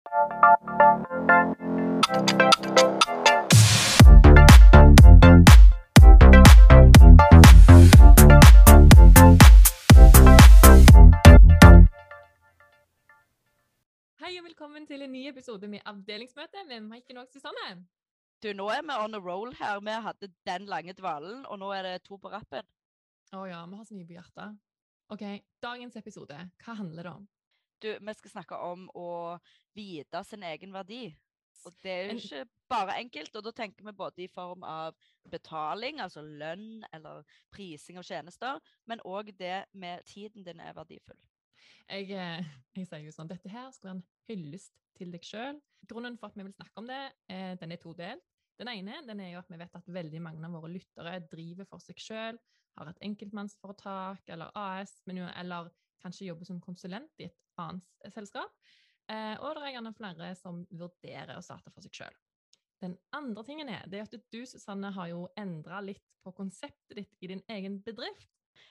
Hei og velkommen til en ny episode med Avdelingsmøte med Maiken og Susanne. Du, nå er vi on a roll her. Vi hadde den lange dvalen, og nå er det to på rappen. Å ja, vi har så mye på hjertet. OK, dagens episode, hva handler det om? Du, vi skal snakke om å vite sin egen verdi. Og det er jo ikke bare enkelt, og da tenker vi både i form av betaling, altså lønn eller prising av tjenester, men òg det med tiden din er verdifull. Jeg, eh, jeg sier jo sånn, dette her skal være en hyllest til deg sjøl. Grunnen for at vi vil snakke om det, eh, den er todelt. Den ene den er jo at vi vet at veldig mange av våre lyttere driver for seg sjøl, har et enkeltmannsforetak eller AS, men jo, eller kanskje jobber som konsulent i et annet selskap. Eh, og det er gjerne flere som vurderer å starte for seg sjøl. Den andre tingen er, det er at du, Susanne, har jo endra litt på konseptet ditt i din egen bedrift.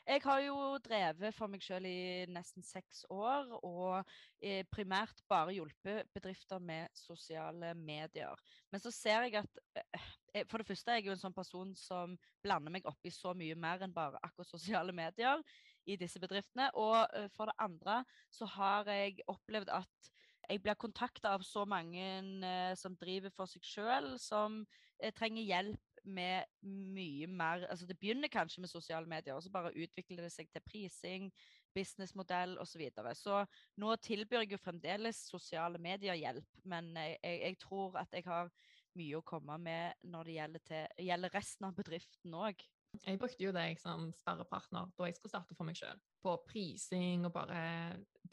Jeg har jo drevet for meg sjøl i nesten seks år, og eh, primært bare hjulpet bedrifter med sosiale medier. Men så ser jeg at eh, For det første er jeg jo en sånn person som blander meg opp i så mye mer enn bare akkurat sosiale medier i disse bedriftene. Og eh, for det andre så har jeg opplevd at jeg blir kontakta av så mange eh, som driver for seg sjøl, som eh, trenger hjelp med mye mer altså Det begynner kanskje med sosiale medier, og så bare utvikler det seg til prising, businessmodell osv. Så, videre. så nå tilbyr jeg jo fremdeles sosiale medier hjelp, men jeg, jeg, jeg tror at jeg har mye å komme med når det gjelder, til, gjelder resten av bedriften òg. Jeg brukte jo deg som sparrepartner da jeg skulle starte for meg sjøl, på prising og bare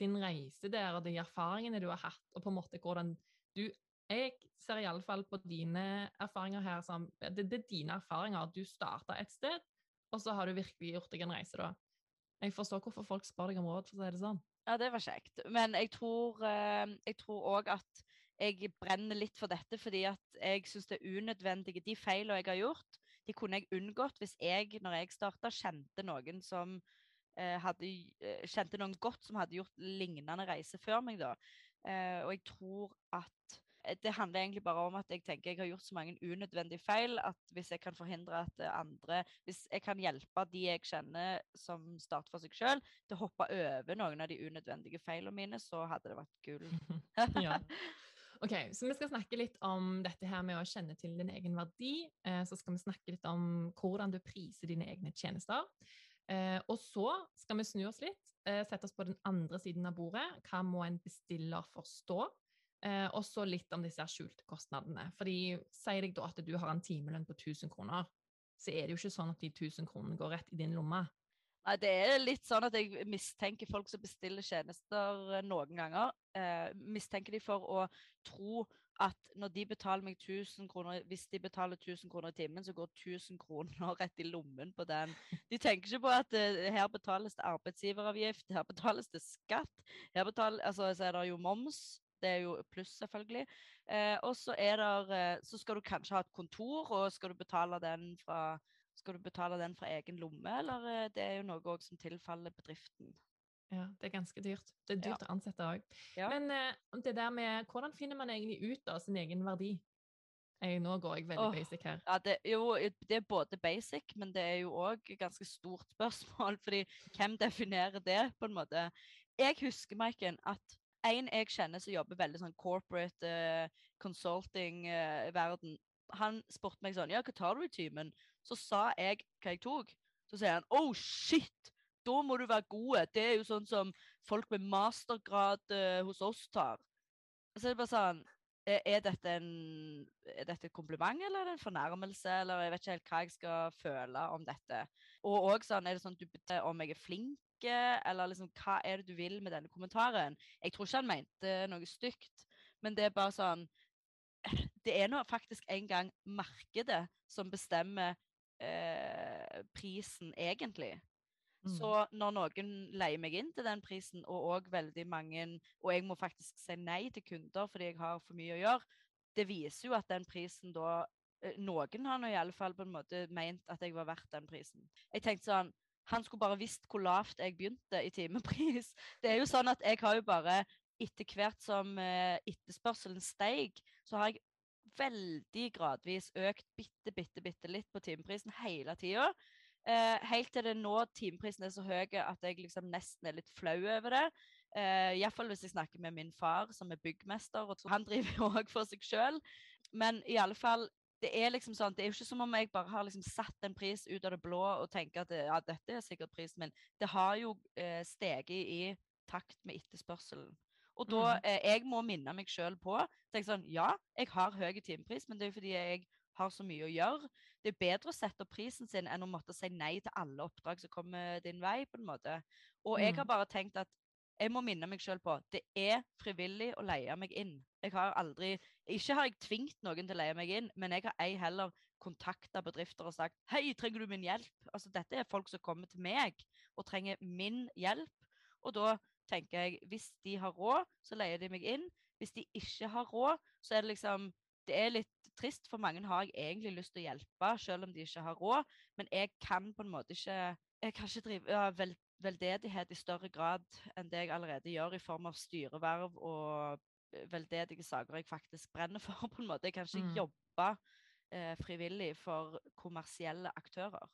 din reise der og de erfaringene du har hatt, og på en måte hvordan du Jeg ser iallfall på dine erfaringer her som det, det er dine erfaringer. Du starta et sted, og så har du virkelig gjort deg en reise, da. Jeg forstår hvorfor folk spør deg om råd, for å si det sånn. Ja, det var kjekt. Men jeg tror eh, òg at jeg brenner litt for dette fordi at jeg syns det er unødvendige De feilene jeg har gjort, de kunne jeg unngått hvis jeg, når jeg starta, kjente noen som eh, hadde eh, Kjente noen godt som hadde gjort lignende reise før meg, da. Eh, og jeg tror at eh, det handler egentlig bare om at jeg tenker jeg har gjort så mange unødvendige feil at hvis jeg kan forhindre at eh, andre Hvis jeg kan hjelpe de jeg kjenner som starter for seg sjøl, til å hoppe over noen av de unødvendige feilene mine, så hadde det vært gull. ja. Ok, så Vi skal snakke litt om dette her med å kjenne til din egen verdi. Eh, så skal vi snakke litt om hvordan du priser dine egne tjenester. Eh, og så skal vi snu oss litt, eh, sette oss på den andre siden av bordet. Hva må en bestiller forstå? Og så litt om disse skjulte kostnadene. Fordi Sier deg da at du har en timelønn på 1000 kroner, så er det jo ikke sånn at de 1000 kronene går rett i din lomme. Nei, det er litt sånn at jeg mistenker folk som bestiller tjenester noen ganger. Eh, mistenker de for å tro at når de betaler meg 1000 kroner, hvis de betaler 1000 kroner i timen, så går 1000 kroner rett i lommen på den. De tenker ikke på at eh, her betales det arbeidsgiveravgift, her betales det skatt, her betal, altså, så er det jo moms. Det er jo pluss, selvfølgelig. Eh, og så, er der, eh, så skal du kanskje ha et kontor, og skal du betale den fra skal du betale den fra egen lomme, eller eh, det er jo noe som tilfaller bedriften? Ja, det er ganske dyrt. Det er Ja. dyrt å ansette òg. Ja. Men uh, det der med hvordan finner man egentlig ut av sin egen verdi? Jeg, nå går jeg veldig oh, basic her. Ja, det, jo, det er både basic, men det er jo òg ganske stort spørsmål. fordi hvem definerer det, på en måte? Jeg husker, Maiken, at en jeg kjenner som jobber veldig sånn corporate uh, consulting-verden, han spurte meg sånn Ja, hva tar du i timen? Så sa jeg hva jeg tok. Så sier han oh shit! Da må du være god. Det er jo sånn som folk med mastergrad eh, hos oss tar. Så er det bare sånn er, er, dette en, er dette et kompliment eller er det en fornærmelse? Eller jeg vet ikke helt hva jeg skal føle om dette. Og også sånn, er det sånn du betyr om jeg er flink, eller liksom, hva er det du vil med denne kommentaren? Jeg tror ikke han mente noe stygt, men det er bare sånn Det er nå faktisk en gang markedet som bestemmer eh, prisen, egentlig. Mm. Så når noen leier meg inn til den prisen, og òg veldig mange Og jeg må faktisk si nei til kunder fordi jeg har for mye å gjøre, det viser jo at den prisen da eh, Noen har nå i alle fall på en måte ment at jeg var verdt den prisen. Jeg tenkte sånn Han skulle bare visst hvor lavt jeg begynte i timepris. Det er jo sånn at jeg har jo bare etter hvert som eh, etterspørselen steig, så har jeg veldig gradvis økt bitte, bitte, bitte litt på timeprisen hele tida. Eh, helt til det nå timeprisen er så høy at jeg liksom nesten er litt flau over det. Eh, Iallfall hvis jeg snakker med min far, som er byggmester. og Han driver jo òg for seg sjøl. Men i alle fall, det er liksom sånn, det er jo ikke som om jeg bare har liksom satt en pris ut av det blå og tenker at ja, dette er sikkert prisen min. Det har jo eh, steget i takt med etterspørselen. Og da Mm. eh, jeg må minne meg sjøl på tenk sånn, Ja, jeg har høy timepris, men det er jo fordi jeg har så mye å gjøre. Det er bedre å sette opp prisen sin enn å måtte si nei til alle oppdrag som kommer din vei. på en måte. Og jeg har Mm. bare tenkt at jeg må minne meg sjøl på det er frivillig å leie meg inn. Jeg har aldri, Ikke har jeg tvingt noen til å leie meg inn, men jeg har ei heller kontakta bedrifter og sagt hei, trenger du min hjelp? Altså, Dette er folk som kommer til meg og trenger min hjelp. Og da tenker jeg hvis de har råd, så leier de meg inn. Hvis de ikke har råd, så er det liksom Det er litt trist, for mange har jeg egentlig lyst til å hjelpe, selv om de ikke har råd. Men jeg kan på en måte ikke Jeg kan ikke drive ja, vel, veldedighet i større grad enn det jeg allerede gjør, i form av styreverv og eh, veldedige saker jeg faktisk brenner for. på en måte. Jeg kan ikke Mm. jobbe eh, frivillig for kommersielle aktører.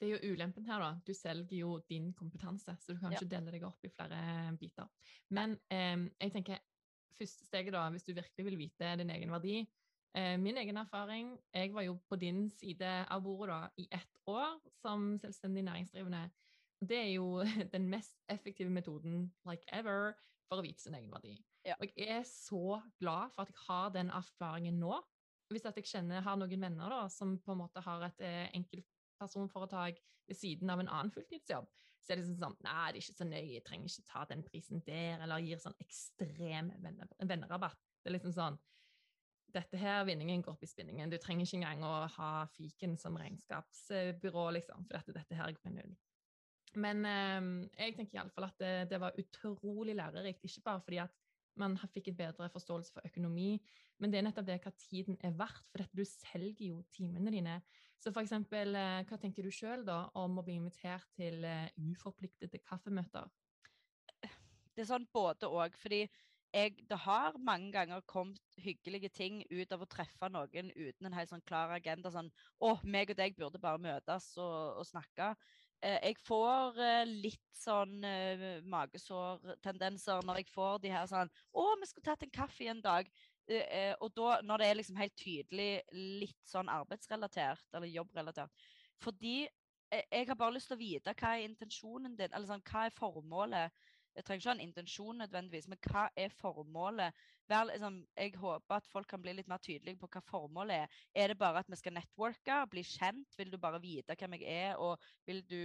Det er jo ulempen her, da. Du selger jo din kompetanse, så du kan Ja. ikke dele deg opp i flere biter. Men eh, jeg tenker første steget, da, hvis du virkelig vil vite din egen verdi eh, Min egen erfaring Jeg var jo på din side av bordet da, i ett år som selvstendig næringsdrivende. Det er jo den mest effektive metoden like ever for å vite sin egen verdi. Ja. Og jeg er så glad for at jeg har den erfaringen nå. Hvis jeg kjenner, har noen venner da, som på en måte har et eh, enkeltpersonforetak ved siden av en annen fulltidsjobb, så er det liksom sånn Nei, det er ikke så nøye, jeg trenger ikke ta den prisen der, eller gir sånn ekstrem vennerabatt. Det er liksom sånn Dette her, vinningen går opp i spinningen. Du trenger ikke engang å ha fiken som regnskapsbyrå, liksom, for dette, dette her går i null. Men eh, jeg tenker iallfall at det, det var utrolig lærerikt, ikke bare fordi at man fikk et bedre forståelse for økonomi, men det er nettopp det hva tiden er verdt, for du selger jo timene dine. Så for eksempel, eh, hva tenker du sjøl da om å bli invitert til eh, uforpliktede kaffemøter? det er sånn både òg. Fordi jeg, det har mange ganger kommet hyggelige ting ut av å treffe noen uten en helt sånn klar agenda. Sånn 'Å, meg og deg burde bare møtes og, og snakke'. Eh, jeg får litt sånn eh, magesårtendenser når jeg får de her sånn 'Å, vi skulle tatt en kaffe en dag'. Eh, eh, og da, når det er liksom helt tydelig litt sånn arbeidsrelatert, eller jobbrelatert Fordi eh, jeg har bare lyst til å vite hva er intensjonen din, eller sånn, hva er formålet. Jeg trenger ikke ha en intensjon nødvendigvis, men hva er formålet? Vel, liksom, jeg håper at folk kan bli litt mer tydelige på hva formålet er. Er det bare at vi skal networke, bli kjent? Vil du bare vite hvem jeg er? Og vil du,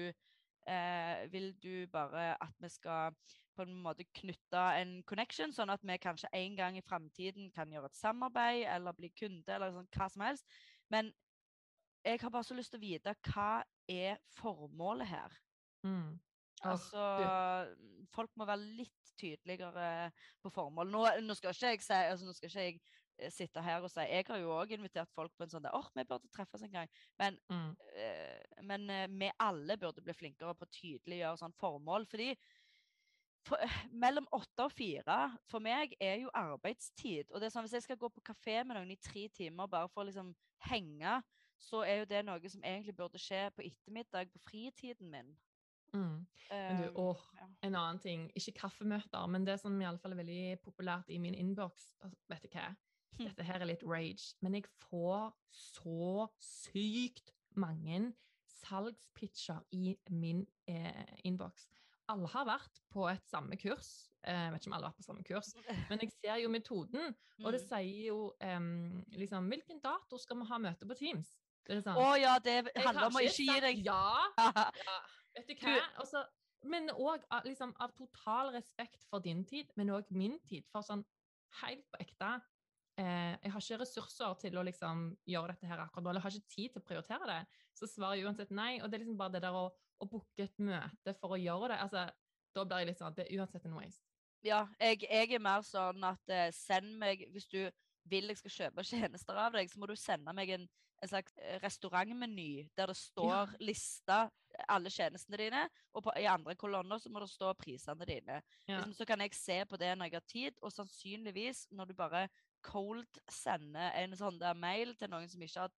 eh, vil du bare at vi skal på en måte knytte en connection, sånn at vi kanskje en gang i framtiden kan gjøre et samarbeid eller bli kunde, eller sånn, hva som helst. Men jeg har bare så lyst til å vite hva er formålet her. Mm. Oh, Altså, folk må være litt tydeligere på formål. Nå, nå skal ikke jeg si, altså, nå skal ikke jeg eh, sitte her og si Jeg har jo òg invitert folk på en sånn der, åh, vi burde treffes en gang. Men, mm. eh, men eh, vi alle burde bli flinkere på å tydeliggjøre sånn formål. Fordi for, eh, mellom åtte og fire for meg er jo arbeidstid. Og det er sånn, Hvis jeg skal gå på kafé med noen i tre timer bare for å liksom henge, så er jo det noe som egentlig burde skje på ettermiddag på fritiden min. Mm. Men du, åh, ja. en annen ting, ikke kaffemøter, men det som i alle fall er veldig populært i min innboks, altså, vet du hva, Hm. dette her er litt rage, men jeg får så sykt mange salgspitcher i min eh, innboks. Alle har vært på et samme kurs, eh, jeg vet ikke om alle har vært på samme kurs, men jeg ser jo metoden, og det Mm. sier jo um, liksom, hvilken dato skal vi ha møte på Teams? Er sånn, Å ja, det handler om å ikke gi deg Ja, ja, vet du Du- hva? Også, men òg liksom, av total respekt for din tid, men òg min tid. For sånn helt på ekte eh, Jeg har ikke ressurser til å liksom gjøre dette her akkurat nå, eller jeg har ikke tid til å prioritere det. Så svarer jeg uansett nei. Og det er liksom bare det der å, å booke et møte for å gjøre det. altså, Da blir jeg litt sånn at det er uansett en waste. Ja, jeg, jeg er mer sånn at eh, send meg Hvis du vil jeg skal kjøpe tjenester av deg, så må du sende meg en, en slags eh, restaurantmeny der det står lista alle tjenestene dine, og på, i andre kolonner så må det stå prisene dine. Ja. Liksom, så kan jeg se på det når jeg har tid, og sannsynligvis når du bare cold sender en sånn der mail til noen som ikke har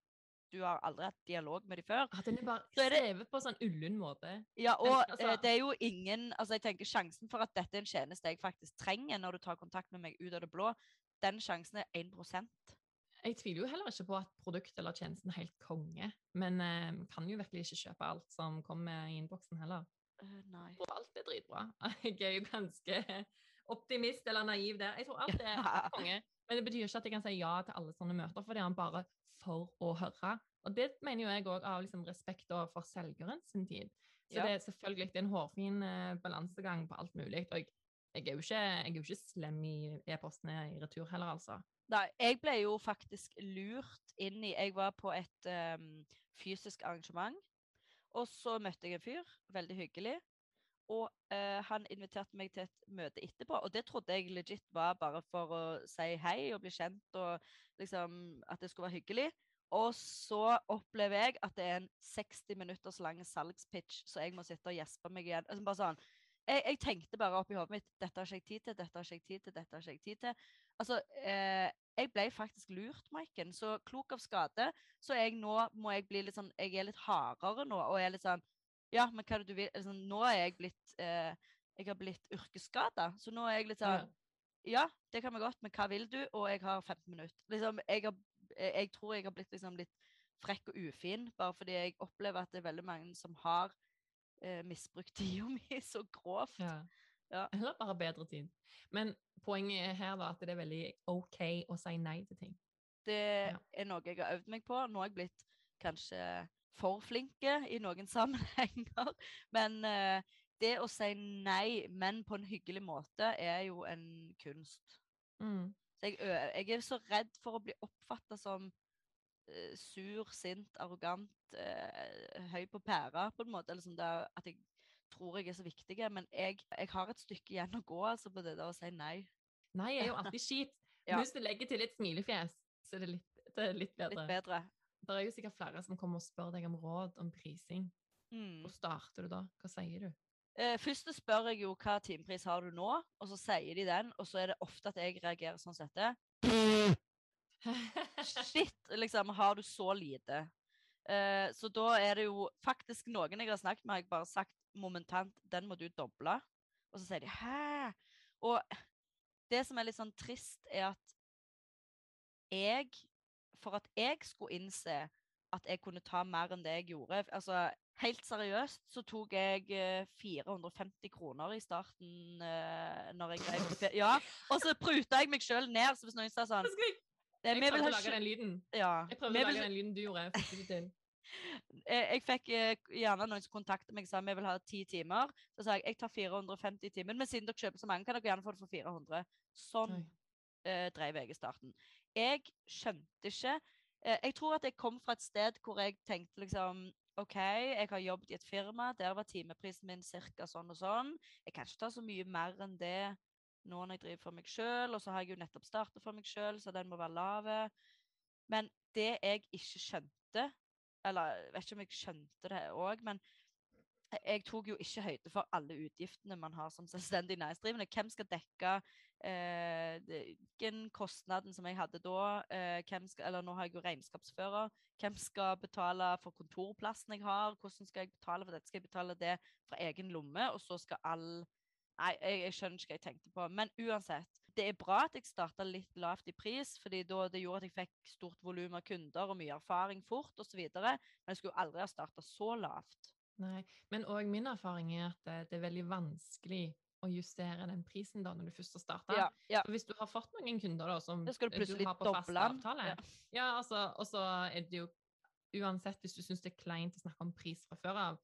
du har aldri hatt dialog med dem før. At den er bare Så det- skrevet på sånn ullen måte. Ja, og altså- eh, det er jo ingen Altså, jeg tenker sjansen for at dette er en tjeneste jeg faktisk trenger når du tar kontakt med meg ut av det blå, den sjansen er 1 Jeg tviler jo heller ikke på at produktet eller tjenesten er helt konge, men eh, kan jo virkelig ikke kjøpe alt som kommer i innboksen heller. Uh, Nei. Tror alt er dritbra. Jeg er jo ganske optimist eller naiv der. Jeg tror alt er konge. Men det betyr ikke at jeg kan si ja til alle sånne møter, for det er han bare for å høre. Og det mener jo jeg òg av liksom respekt for selgeren sin tid. Så Ja. det er selvfølgelig det er en hårfin eh, balansegang på alt mulig. Og jeg, jeg, er jo ikke, jeg er jo ikke slem i e-postene i retur heller, altså. Nei, jeg ble jo faktisk lurt inn i Jeg var på et um, fysisk arrangement, og så møtte jeg en fyr. Veldig hyggelig. Og eh, han inviterte meg til et møte etterpå, og det trodde jeg legit var bare for å si hei og bli kjent, og liksom at det skulle være hyggelig. Og så opplever jeg at det er en 60 minutters lang salgspitch, så jeg må sitte og gjespe meg igjen. Altså bare sånn, jeg, jeg tenkte bare oppi hodet mitt dette har ikke jeg tid til, dette har ikke jeg tid til, dette har ikke jeg tid til. Altså, eh, jeg ble faktisk lurt, Maiken. Så klok av skade. Så jeg nå må jeg bli litt sånn Jeg er litt hardere nå, og jeg er litt sånn Ja, men hva er det du vil altså, Nå er jeg blitt eh, Jeg har blitt yrkesskada, så nå er jeg litt sånn Ja, det kan vi godt, men hva vil du? Og jeg har 15 minutter. Liksom, jeg, har, jeg, tror jeg har blitt liksom litt frekk og ufin, bare fordi jeg opplever at det er veldig mange som har eh, misbrukt tida mi så grovt. Ja. Ja. Eller bare bedre tid. Men poenget er her var at det er veldig OK å si nei til ting. Det Ja. er noe jeg har øvd meg på. Nå har jeg blitt kanskje for flinke i noen sammenhenger. Men eh, det å si nei, men på en hyggelig måte, er jo en kunst. Mm. Så jeg, jeg er så redd for å bli oppfatta som eh, sur, sint, arrogant, eh, høy på pæra, på en måte. Eller sånn at jeg tror jeg er så viktig. Men jeg, jeg har et stykke igjen å gå altså, på det der å si nei. Nei er jo alltid kjipt. Ja. Hvis du legger til et smilefjes, så er det litt, det er litt bedre. Litt bedre. Det er jo sikkert flere som kommer og spør deg om råd om prising. Mm. Hvor starter du da? Hva sier du? Eh, først spør jeg jo hva timepris har du nå, og så sier de den, og så er det ofte at jeg reagerer sånn som dette. Shit, liksom, har du så lite? Eh, så da er det jo faktisk noen jeg har snakket med, har jeg bare sagt momentant, den må du doble. Og så sier de hæ? Og det som er litt sånn trist, er at jeg, for at jeg skulle innse at jeg kunne ta mer enn det jeg gjorde Altså, helt seriøst så tok jeg eh, 450 kroner i starten uh, når jeg drev fe- Ja, og så pruta jeg meg sjøl ned, så hvis noen sa sånn Jeg, prøver jeg prøvde å lage den lyden. Ja. Jeg prøvde vi å vil- lage den lyden du gjorde. Jeg jeg, fikk uh, gjerne noen som kontaktet meg og sa vi vil ha ti timer. Så sa jeg jeg tar 450 i timen, men siden dere kjøper så mange, kan dere gjerne få det for 400. Sånn eh, drev jeg i starten. Jeg skjønte ikke eh, Jeg tror at jeg kom fra et sted hvor jeg tenkte liksom OK, jeg har jobbet i et firma, der var timeprisen min ca. sånn og sånn. Jeg kan ikke ta så mye mer enn det nå når jeg driver for meg sjøl, og så har jeg jo nettopp startet for meg sjøl, så den må være lav. Men det jeg ikke skjønte, eller jeg vet ikke om jeg skjønte det òg, men jeg- jeg tok jo ikke høyde for alle utgiftene man har som selvstendig næringsdrivende. Hvem skal dekke eh, den kostnaden som jeg hadde da? Eh, skal, eller nå har jeg jo regnskapsfører. Hvem skal betale for kontorplassen jeg har? Hvordan skal jeg betale for dette? Skal jeg betale det fra egen lomme, og så skal all Nei, jeg, jeg skjønner ikke hva jeg tenkte på. Men uansett, det er bra at jeg starta litt lavt i pris, fordi da det gjorde at jeg fikk stort volum av kunder og mye erfaring fort osv. Men jeg skulle jo aldri ha starta så lavt. Nei, men òg min erfaring er at det, det er veldig vanskelig å justere den prisen da når du først har starta. Ja, ja. Hvis du har fått noen kunder da, som du, du har på fast avtale, Ja. altså, og så er det jo uansett hvis du syns det er kleint å snakke om pris fra før av,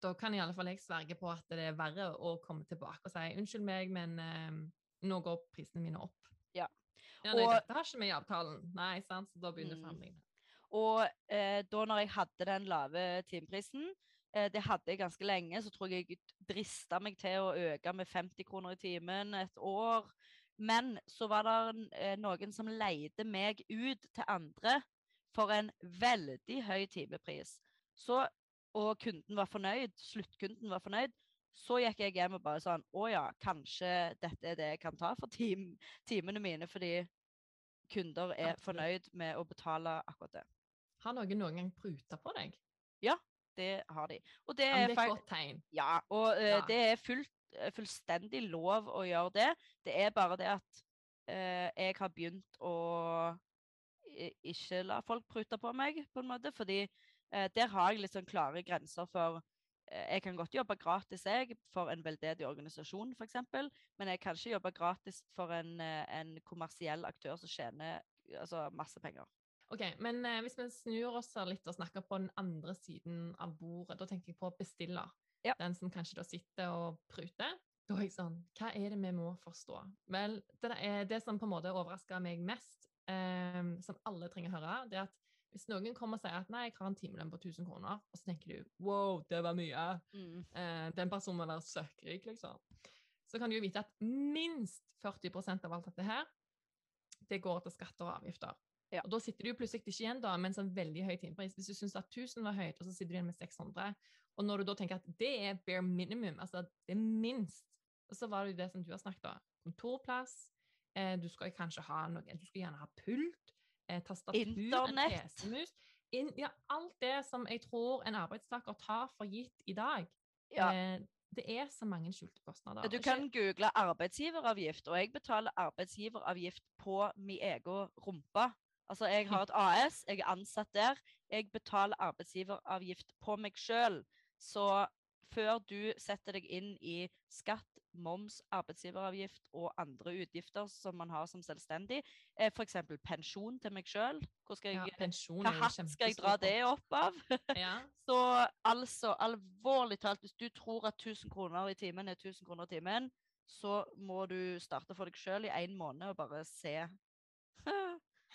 da kan i alle fall jeg sverge på at det er verre å komme tilbake og si unnskyld meg, men eh, nå går prisene mine opp. Ja. Ja, nei, Og- dette har ikke vi i avtalen. Nei, sant? Så da begynner Mm. forhandlingene. Og eh, da når jeg hadde den lave timeprisen, Eh, det hadde jeg ganske lenge. Så tror jeg jeg drista meg til å øke med 50 kroner i timen et år. Men så var det eh, noen som leide meg ut til andre for en veldig høy timepris. Så, og kunden var fornøyd, sluttkunden var fornøyd. Så gikk jeg hjem og bare sånn Å ja, kanskje dette er det jeg kan ta for tim timene mine, fordi kunder er fornøyd med å betale akkurat det. Har noen noen gang pruta på deg? Det har de. Og det er et godt tegn. Ja, og uh, Ja. det er fullt, eh, fullstendig lov å gjøre det. Det er bare det at uh, jeg har begynt å ikke la folk prute på meg, på en måte. Fordi uh, der har jeg litt sånn klare grenser for Jeg kan godt jobbe gratis jeg, for en veldedig organisasjon, f.eks. Men jeg kan ikke jobbe gratis for en, en kommersiell aktør som tjener altså, masse penger. Ok, Men eh, hvis vi snur oss litt og snakker på den andre siden av bordet, da tenker jeg på bestiller. Ja. Den som kanskje da sitter og pruter. Da er jeg sånn Hva er det vi må forstå? Vel, det, er det som på en måte overrasker meg mest, eh, som alle trenger å høre, det er at hvis noen kommer og sier at nei, jeg har en timelønn på 1000 kroner, og så tenker du wow, det var mye, eh, den personen må være søkkrik, liksom, så kan du jo vite at minst 40% av alt dette her, det går til skatter og avgifter. Ja. Og da sitter du plutselig ikke igjen da, med en sånn veldig høy timepris. Hvis du syns at 1000 var høyt, og så sitter du igjen med 600, og når du da tenker at det er bare minimum, altså det er minst, og så var det jo det som du har snakket om, kontorplass, eh, du skal kanskje ha noe, du skal gjerne ha pult, eh, tastatur, Internett. PC-mus, In, ja, alt det som jeg tror en arbeidstaker tar for gitt i dag. Ja. Eh, det er så mange skjulte kostnader. Du kan google arbeidsgiveravgift, og jeg betaler arbeidsgiveravgift på min egen rumpe. Altså, jeg har et AS, jeg er ansatt der. Jeg betaler arbeidsgiveravgift på meg sjøl. Så før du setter deg inn i skatt, moms, arbeidsgiveravgift og andre utgifter som man har som selvstendig, eh, f.eks. pensjon til meg sjøl, ja, hva hatt skal jeg dra det opp av? Ja, Så altså, alvorlig talt, hvis du tror at 1000 kroner i timen er 1000 kroner i timen, så må du starte for deg sjøl i én måned og bare se.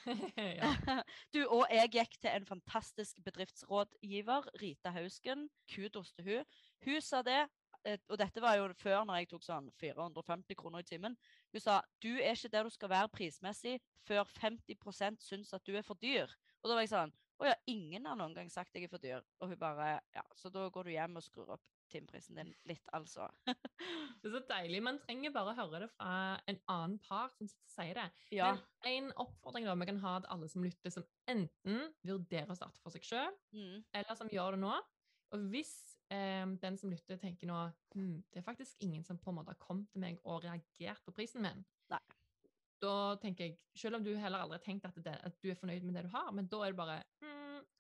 Du, og jeg gikk til en fantastisk bedriftsrådgiver, Rita Hausken. Kudos til hun. Hun sa det, eh, og dette var jo før når jeg tok sånn 450 kroner i timen. Hun sa du er ikke der du skal være prismessig før 50% syns at du er for dyr. Og da var jeg sånn Å ja, ingen har noen gang sagt jeg er for dyr. Og hun bare Ja, så da går du hjem og skrur opp timeprisen din litt, altså. Det er så deilig. Man trenger bare å høre det fra en annen part som sier det. Ja. Men en oppfordring da vi kan ha til alle som lytter, som enten vurderer å starte for seg sjøl, Mm. eller som gjør det nå. Og hvis eh, den som lytter, tenker nå hm, det er faktisk ingen som på en måte har kommet til meg og reagert på prisen min, Nei. da tenker jeg, selv om du heller aldri har tenkt at, det, at du er fornøyd med det du har, men da er det bare hm,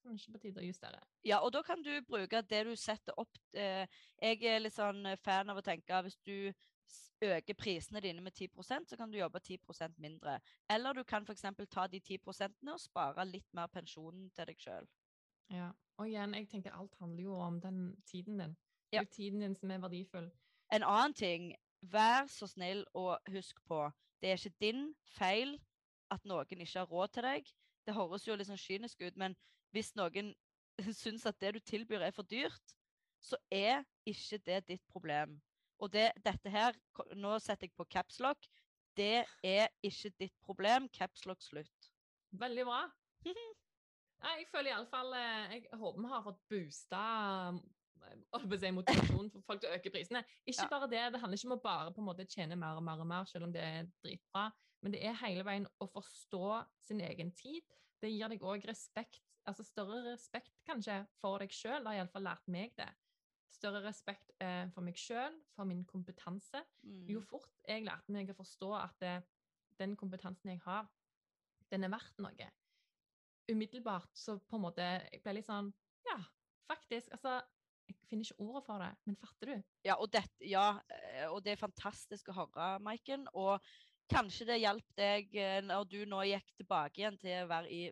kanskje på tide å justere. Ja, og da kan du bruke det du setter opp. Eh, jeg er litt sånn fan av å tenke hvis du øker prisene dine med 10% så kan du jobbe 10% mindre. Eller du kan f.eks. ta de 10% og spare litt mer pensjon til deg sjøl. Ja. Og igjen, jeg tenker alt handler jo om den tiden din. Det er jo tiden din som er verdifull. En annen ting, vær så snill og husk på, det er ikke din feil at noen ikke har råd til deg. Det høres jo litt sånn kynisk ut, men hvis noen syns at det du tilbyr er for dyrt, så er ikke det ditt problem. Og det, dette her, nå setter jeg på capslock, det er ikke ditt problem. Capslock slutt. Veldig bra. Jeg føler iallfall Jeg håper vi har fått boosta å si, motivasjonen for folk til å øke prisene. Ikke bare det, det handler ikke om å bare på en måte tjene mer og mer og mer, selv om det er dritbra, men det er hele veien å forstå sin egen tid. Det gir deg òg respekt, altså større respekt kanskje for deg sjøl, det har iallfall lært meg det. Større respekt eh, for meg sjøl, for min kompetanse. Jo Mm. fort jeg lærte meg å forstå at det, den kompetansen jeg har, den er verdt noe. Umiddelbart så på en måte Jeg ble litt sånn Ja, faktisk. Altså, jeg finner ikke ordet for det, men fatter du? Ja, og, det, ja, eh, og det er fantastisk å høre, Maiken. Og kanskje det hjalp deg eh, når du nå gikk tilbake igjen til å være i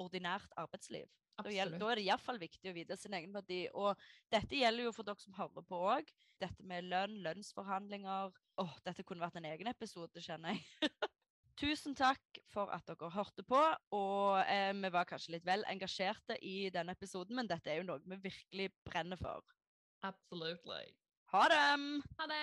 ordinært arbeidsliv. Absolutt. da er det iallfall viktig å vite sin egen verdi. Og dette gjelder jo for dere som hører på òg. Dette med lønn, lønnsforhandlinger. Åh, dette kunne vært en egen episode, kjenner jeg. Tusen takk for at dere hørte på. Og eh, vi var kanskje litt vel engasjerte i denne episoden, men dette er jo noe vi virkelig brenner for. Absolutely. Ha det! Ha det!